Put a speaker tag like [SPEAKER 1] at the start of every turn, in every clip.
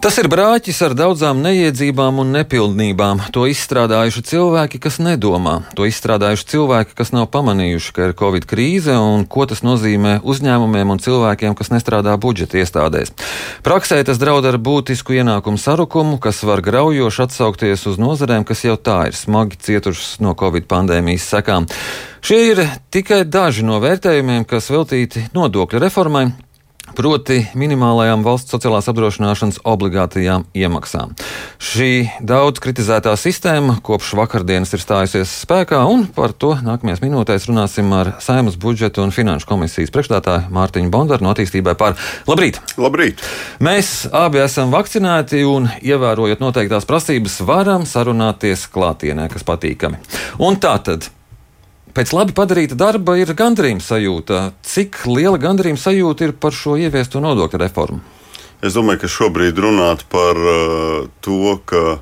[SPEAKER 1] Tas ir brāķis ar daudzām neiedzībām un nepilnībām. To izstrādājuši cilvēki, kas nedomā. To izstrādājuši cilvēki, kas nav pamanījuši, ka ir Covid krīze un ko tas nozīmē uzņēmumiem un cilvēkiem, kas nestrādā budžeta iestādēs. Praksē tas draud ar būtisku ienākumu sarukumu, kas var graujoši atsaukties uz nozarēm, kas jau tā ir smagi cietušas no Covid pandēmijas sekām. Šie ir tikai daži no vērtējumiem, kas veltīti nodokļu reformai proti minimālajām valsts sociālās apdrošināšanas obligātajām iemaksām. Šī daudz kritizētā sistēma kopš vakardienas ir stājusies spēkā, un par to nākamajās minūtēs runāsim ar Saimas budžeta un finanšu komisijas priekšstādātāju Mārtiņu Bondaru no attīstībai par Labrīt!
[SPEAKER 2] Labrīt!
[SPEAKER 1] Mēs abi esam vakcinēti un, ievērojot noteiktās prasības, varam sarunāties klātienē, kas patīkami. Un tā tad Pēc labi padarīta darba ir gandarījuma sajūta. Cik liela gandarījuma sajūta ir par šo ieviesto nodokļu reformu?
[SPEAKER 2] Es domāju, ka šobrīd runāt par uh, to, ka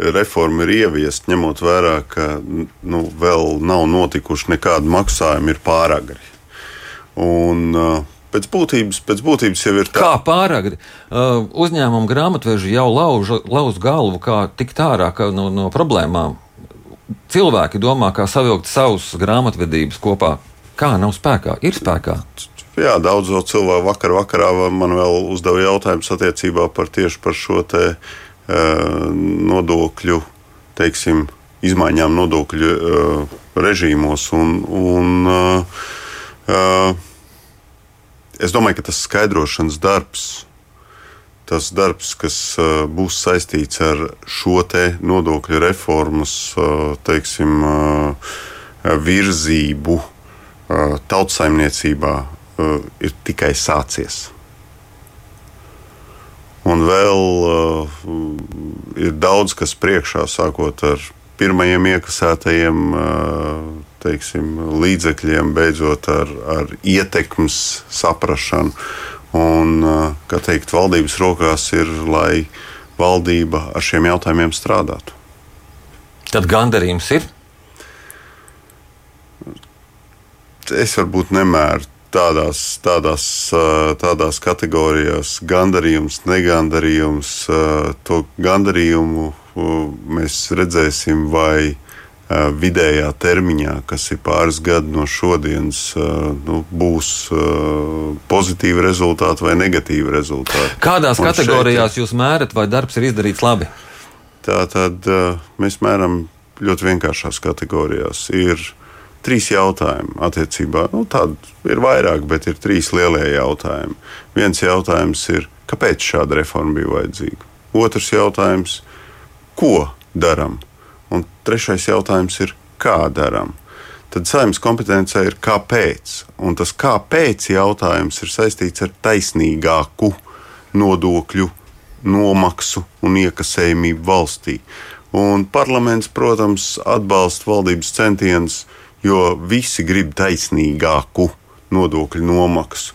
[SPEAKER 2] reforma ir ieviesta, ņemot vērā, ka nu, vēl nav notikuši nekādi maksājumi, ir pāragri. Un, uh, Pēc būtības, pēc būtības jau ir
[SPEAKER 1] tā. Kā pāragri? Uh, uzņēmuma grāmatveži jau lauž, lauž galvu, kā tikt ārā no, no problēmām cilvēki domā, kā savilkt savus grāmatvedības kopā. Kā nav spēkā? Ir spēkā.
[SPEAKER 2] Jā, daudz cilvēku vakar vakarā man vēl uzdeva jautājumus attiecībā par tieši par šo te, uh, nodokļu, teiksim, izmaiņām nodokļu uh, režīmos. Un, un, uh, uh, es domāju, ka tas skaidrošanas darbs tas darbs, kas uh, būs saistīts ar šo nodokļu reformas uh, teiksim, uh, virzību tautsaimniecībā, ir tikai sācies. Un vēl ir daudz kas priekšā, sākot ar pirmajiem iekasētajiem teiksim, līdzekļiem, beidzot ar, ar ietekmes saprāšanu. Un, kā teikt, valdības rokās ir, lai valdība ar šiem jautājumiem strādātu.
[SPEAKER 1] Tad gandarījums ir?
[SPEAKER 2] Es varbūt nemēru tādās, tādās, tādās kategorijās, gandarījums, negandarījums. To gandarījumu mēs redzēsim, vai vidējā termiņā, kas ir pāris gadi no šodienas, nu, būs pozitīvi rezultāti vai negatīvi rezultāti.
[SPEAKER 1] Kādās Un kategorijās šeit, jūs mērat, vai darbs ir izdarīts labi?
[SPEAKER 2] Tā tad mēs mēram ļoti vienkāršās kategorijās. Ir trīs jautājumi attiecībā. Nu, Tādi ir vairāk, bet ir trīs lielie jautājumi. Viens jautājums ir, kāpēc šāda reforma bija vajadzīga? Otrs jautājums, ko darām? Un trešais jautājums ir, kā darām. Tad saimnes kompetencija ir kāpēc. Un tas kāpēc jautājums ir saistīts ar taisnīgāku nodokļu nomaksu un iekasējumību valstī. Un parlaments, protams, atbalsta valdības centienus, jo visi grib taisnīgāku nodokļu nomaksu.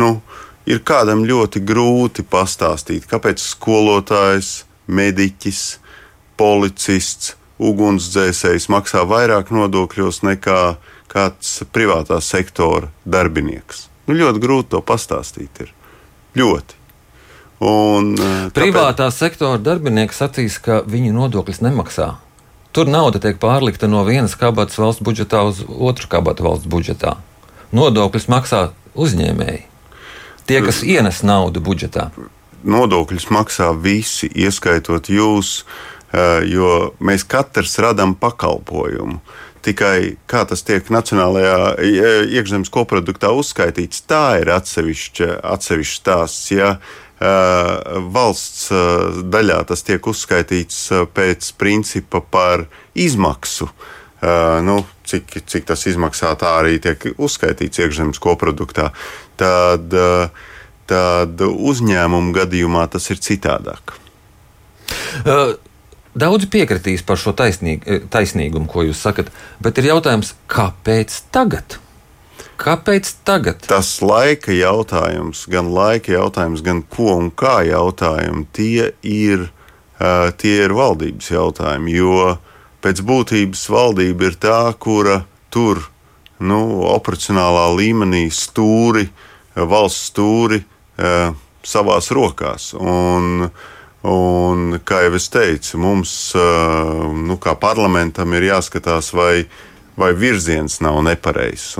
[SPEAKER 2] Nu, ir kādam ļoti grūti pastāstīt, kāpēc skolotājs, mediķis, policists ugunsdzēsējs maksā vairāk nodokļos nekā kāds privātā sektora darbinieks. Nu, ļoti grūti to pastāstīt. Ir. Ļoti.
[SPEAKER 1] Un, eh, Privātā tāpēc... sektora darbinieks sacīs, ka viņi nodokļus nemaksā. Tur nauda tiek pārlikta no vienas kabatas valsts budžetā uz otru kabatu valsts budžetā. Nodokļus maksā uzņēmēji. Tie, kas ienes naudu budžetā.
[SPEAKER 2] Nodokļus maksā visi, ieskaitot jūs, uh, jo mēs katrs radām pakalpojumu. Tikai kā tas tiek nacionālajā eh, iekšzemes koproduktā uzskaitīts, tā ir atsevišķa, stāsts. Ja uh, valsts daļā tas tiek uzskaitīts pēc principa par izmaksu. Nu, cik, cik tas izmaksā, tā arī tiek uzskaitīts iekšzemes koproduktā. Tad, tad uzņēmumu gadījumā tas ir citādāk.
[SPEAKER 1] Uh. Daudzi piekritīs par šo taisnīg, eh, taisnīgumu, ko jūs sakat, bet ir jautājums, kāpēc tagad? Kāpēc tagad?
[SPEAKER 2] Tas laika jautājums, gan laika jautājums, gan ko un kā jautājumi, tie ir, uh, tie ir valdības jautājumi. Jo pēc būtības valdība ir tā, kura tur nu, operacionālā līmenī stūri, valsts stūri uh, savās rokās. Un, Un, kā jau es teicu, mums, nu, kā parlamentam, ir jāskatās, vai, vai virziens nav nepareizs.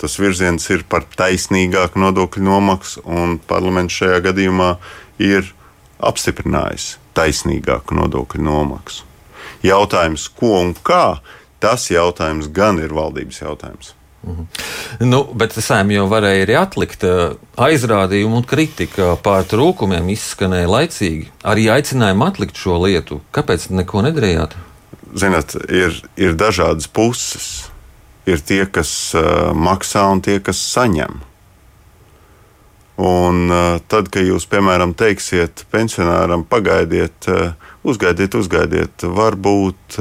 [SPEAKER 2] Tas virziens ir par taisnīgāku nodokļu nomaksu, un parlaments šajā gadījumā ir apstiprinājis taisnīgāku nodokļu nomaksu. Jautājums, ko un kā, tas jautājums gan ir valdības jautājums.
[SPEAKER 1] Mhm. Nu, bet saimē jau varēja arī atlikt. Aizrādījumu un kritika pār trūkumiem izskanēja laicīgi. Arī aicinājumu atlikt šo lietu. Kāpēc neko nedarījāt?
[SPEAKER 2] Ziniet, ir, ir dažādas puses. Ir tie, kas uh, maksā, un tie, kas saņem. Un uh, tad, kad jūs, piemēram, teiksiet pensionāram, pagaidiet, uh, uzgaidiet, uzgaidiet, varbūt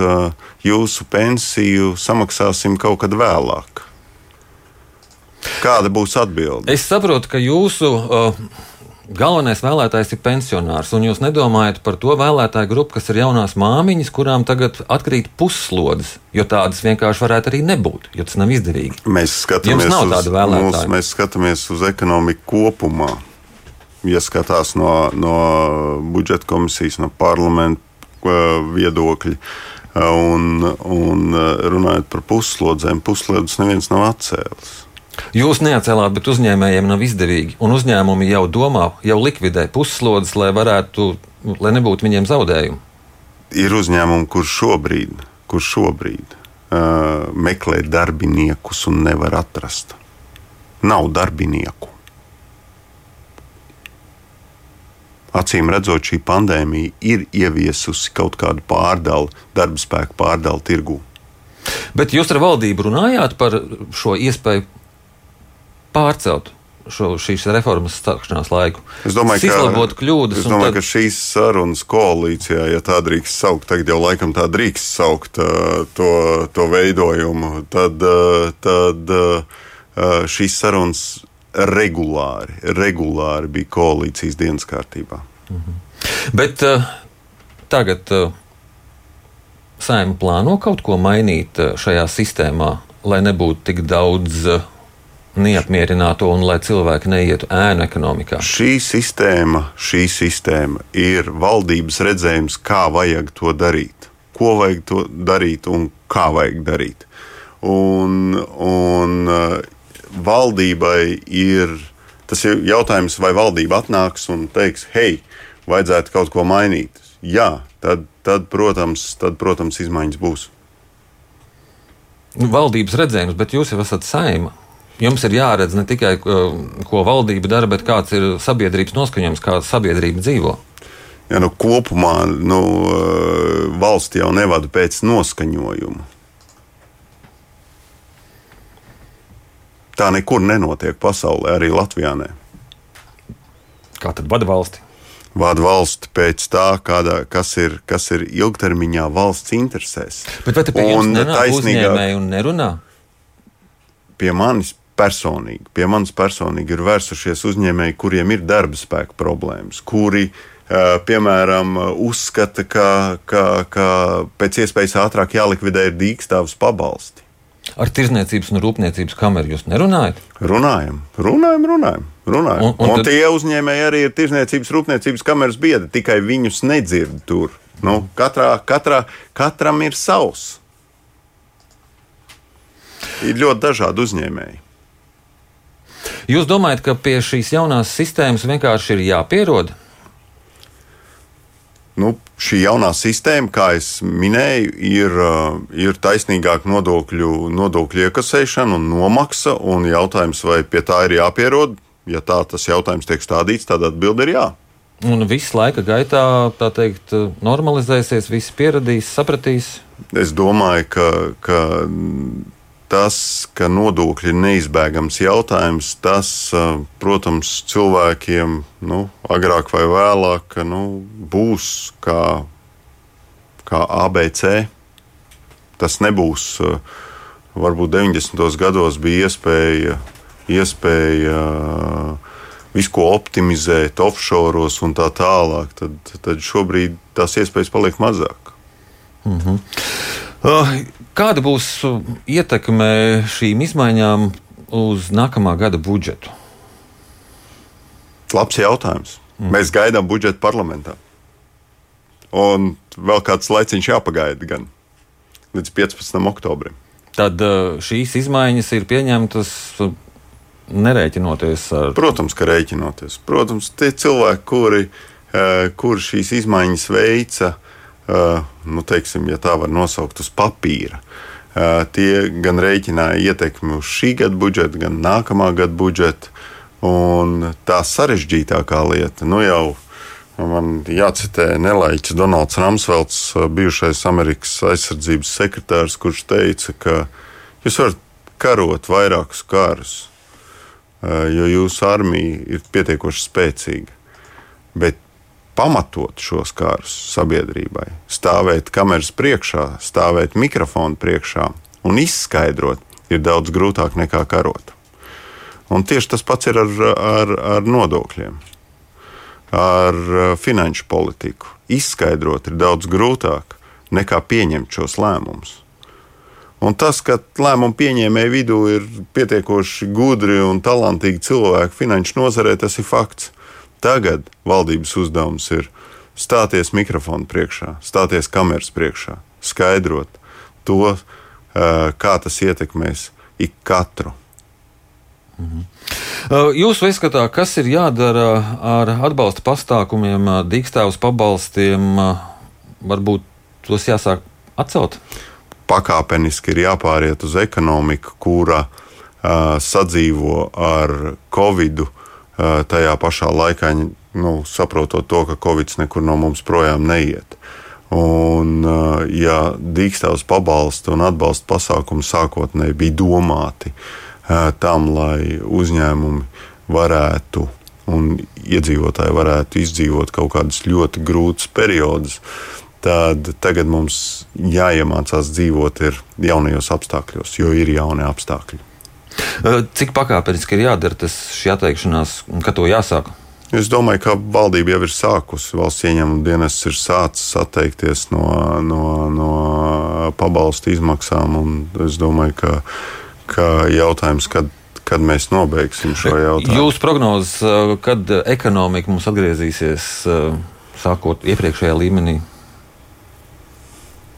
[SPEAKER 2] jūsu pensiju samaksāsim kaut kad vēlāk. Kāda būs atbilde?
[SPEAKER 1] Es saprotu, ka jūsu uh, galvenais vēlētājs ir pensionārs, un jūs nedomājat par to vēlētāju grupu, kas ir jaunās māmiņas, kurām tagad atkrīt pusslodzes, jo tādas vienkārši varētu arī nebūt, jo tas nav izdevīgi.
[SPEAKER 2] Mēs skatāmies, uz, mūs, mēs skatāmies uz ekonomiku kopumā. Ja skatās no, no budžeta komisijas, no parlamenta uh, viedokļa, uh, un, un uh, runājot par puslodzēm, puslodzes neviens nav atcēlis.
[SPEAKER 1] Jūs neatcēlāt, bet uzņēmējiem nav izdevīgi. Un uzņēmumi jau domā, jau likvidē pusslodzes, lai, varētu, lai nebūtu viņiem zaudējumi.
[SPEAKER 2] Ir uzņēmumi, kurš šobrīd, kur šobrīd uh, meklē darbiniekus un nevar atrast. Nav darbinieku. Acīm redzot, šī pandēmija ir ieviesusi kaut kādu pārdalu, darba spēku pārdalu tirgū.
[SPEAKER 1] Bet jūs ar valdību runājāt par šo iespēju pārcelt šo, šīs reformas sākšanās laiku.
[SPEAKER 2] Es domāju, ka,
[SPEAKER 1] izlabot kļūdas.
[SPEAKER 2] Es domāju,
[SPEAKER 1] tad...
[SPEAKER 2] ka šīs sarunas koalīcijā, ja tā drīkst saukt, tagad jau laikam tā drīkst saukt to, to veidojumu, tad, tad šīs sarunas regulāri, regulāri bija koalīcijas dienas kārtībā.
[SPEAKER 1] Mhm. Bet tagad saima plāno kaut ko mainīt šajā sistēmā, lai nebūtu tik daudz. Uh, neapmierināto un lai cilvēki neietu ēnu ekonomikā?
[SPEAKER 2] Šī sistēma, šī sistēma ir valdības redzējums, kā vajag to darīt, ko vajag to darīt un kā vajag darīt. Un, un uh, valdībai ir tas ir jautājums, vai valdība atnāks un teiks, hei, vajadzētu kaut ko mainīt. Jā, tad, tad, protams, tad protams, izmaiņas būs.
[SPEAKER 1] Nu, valdības redzējums, bet jūs jau esat saima. Jums ir jāredz ne tikai, ko valdība dara, bet kāds ir sabiedrības noskaņojums, kā sabiedrība dzīvo.
[SPEAKER 2] Ja, nu, kopumā nu, valsts jau nevada pēc noskaņojuma. Tā nekur nenotiek pasaulē, arī Latvijā. Ne.
[SPEAKER 1] Kā tad vada valsti?
[SPEAKER 2] Vada valsti pēc tā, kādā, kas, ir, kas ir ilgtermiņā valsts interesēs.
[SPEAKER 1] Bet vai te pie jums nenāk taisnīgāk... uzņēmēji un nerunā?
[SPEAKER 2] Pie manis personīgi, pie manis personīgi ir vērsušies uzņēmēji, kuriem ir darba spēka problēmas, kuri piemēram, uzskata, ka, ka, ka pēc iespējas ātrāk jālikvidē ir dīkstāvs pabalsti.
[SPEAKER 1] Ar tirzniecības un rūpniecības kameru jūs nerunājat?
[SPEAKER 2] Runājam, runājam, runājam. runājam. Un, un, un tad... tie uzņēmēji arī ir tirzniecības, rūpniecības kameras biedri, tikai viņus nedzird tur. Nu, katrā, katrā, katram ir savs. Ir ļoti dažādi uzņēmēji.
[SPEAKER 1] Jūs domājat, ka pie šīs jaunās sistēmas vienkārši ir jāpierod?
[SPEAKER 2] Nu, šī jaunā sistēma, kā jau minēju, ir, uh, ir taisnīgāka nodokļu, nodokļu iekasēšana un nomaksa. Un jautājums, vai pie tā ir jāpierod, ja tā tas jautājums tiek stādīts, tad atbilde ir jā.
[SPEAKER 1] Un viss laika gaitā, tā teikt, normalizēsies, viss pieradīs, sapratīs.
[SPEAKER 2] Es domāju, ka, ka tas, ka nodokļi ir neizbēgams jautājums, tas, protams, cilvēkiem nu, agrāk vai vēlāk nu, būs kā, kā ABC. Tas nebūs. Varbūt 90. gados bija iespēja, iespēja visu ko optimizēt, offshore un tā tālāk. Tad, tad šobrīd tās iespējas paliek mazāk.
[SPEAKER 1] Mm -hmm. Uh, Kāda būs uh, ietekme šīm izmaiņām uz nākamā gada budžetu?
[SPEAKER 2] Labs jautājums. Mm. Mēs gaidām budžetu parlamentā. un vēl kāds laiciņš jāpagaida gan līdz 15. oktobrim.
[SPEAKER 1] Tad šīs izmaiņas ir pieņemtas nerēķinoties ar.
[SPEAKER 2] Protams, ka rēķinoties. Protams, tie cilvēki, kuri, kuri šīs izmaiņas veica, nu, teiksim, ja tā var nosaukt, uz papīra. Tie gan rēķināja ietekmi uz šī gada budžetu, gan nākamā gada budžetu. Un tā sarežģītākā lieta, nu jau man jācitē nelaiķis Donalds Ramsvelts, bijušais Amerikas aizsardzības sekretārs, kurš teica, ka jūs varat karot vairākus karus, jo jūsu armija ir pietiekoši spēcīga. Bet pamatot šos kārus sabiedrībai, stāvēt kameras priekšā, stāvēt mikrofonu priekšā un izskaidrot, ir daudz grūtāk nekā karot. Un tieši tas pats ir ar, ar, ar nodokļiem, ar uh, finanšu politiku. Izskaidrot ir daudz grūtāk nekā pieņemt šos lēmumus. Un tas, ka lēmumu pieņēmēju vidū ir pietiekoši gudri un talantīgi cilvēki finanšu nozarē, tas ir fakts. Tagad valdības uzdevums ir stāties mikrofonu priekšā, stāties kameras priekšā, skaidrot to, uh, kā tas ietekmēs ik katru.
[SPEAKER 1] Mhm. Jūsu izskatā, kas ir jādara ar atbalsta pasākumiem, dīkstāvus pabalstiem, varbūt tos jāsāk atcelt?
[SPEAKER 2] Pakāpeniski ir jāpāriet uz ekonomiku, kura uh, sadzīvo ar Covid. Uh, tajā pašā laikā, nu, saprotot to, ka Covid nekur no mums projām neiet. Un, uh, ja dīkstāvs pabalsta un atbalsta pasākumi sākotnēji bija domāti uh, tam, lai uzņēmumi varētu un iedzīvotāji varētu izdzīvot kaut kādus ļoti grūtus periodus, tad tagad mums jāiemācās dzīvot jaunajos apstākļos, jo ir jauni apstākļi.
[SPEAKER 1] Cik pakāpeniski ir jādara tas šī atteikšanās, kad to jāsāk?
[SPEAKER 2] Es domāju, ka valdība jau ir sākusi. Valsts ieņēmuma dienests ir sācis atteikties no, no, no pabalstu izmaksām. Es domāju, ka ka jautājums, kad, kad mēs nobeigsim šo jautājumu.
[SPEAKER 1] Jūsu prognozes, uh, kad ekonomika mums atgriezīsies uh, sākot iepriekšējā līmenī?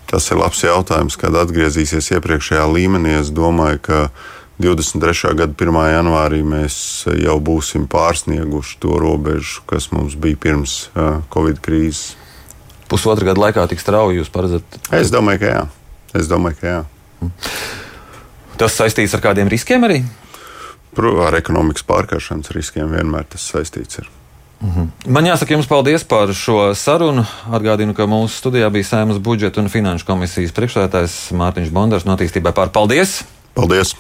[SPEAKER 2] Tas ir labs jautājums, kad atgriezīsies iepriekšējā līmenī. Es domāju, ka 23. gada 1. janvārī mēs jau būsim pārsnieguši to robežu, kas mums bija pirms uh, Covid krīzes.
[SPEAKER 1] Pusotra gada laikā tik strauji jūs paredzat?
[SPEAKER 2] Es domāju, ka jā. Es domāju, ka jā.
[SPEAKER 1] Tas saistīts ar kādiem riskiem arī?
[SPEAKER 2] Ar ekonomikas pārkāršanas riskiem vienmēr tas saistīts. Ir.
[SPEAKER 1] Mhm. Man jāsaka jums paldies par šo sarunu. Atgādinu, ka mūsu studijā bija Sēmas budžeta un finanšu komisijas priekšsēdētājs Mārtiņš Bondars no attīstībai pār. Paldies!
[SPEAKER 2] Paldies!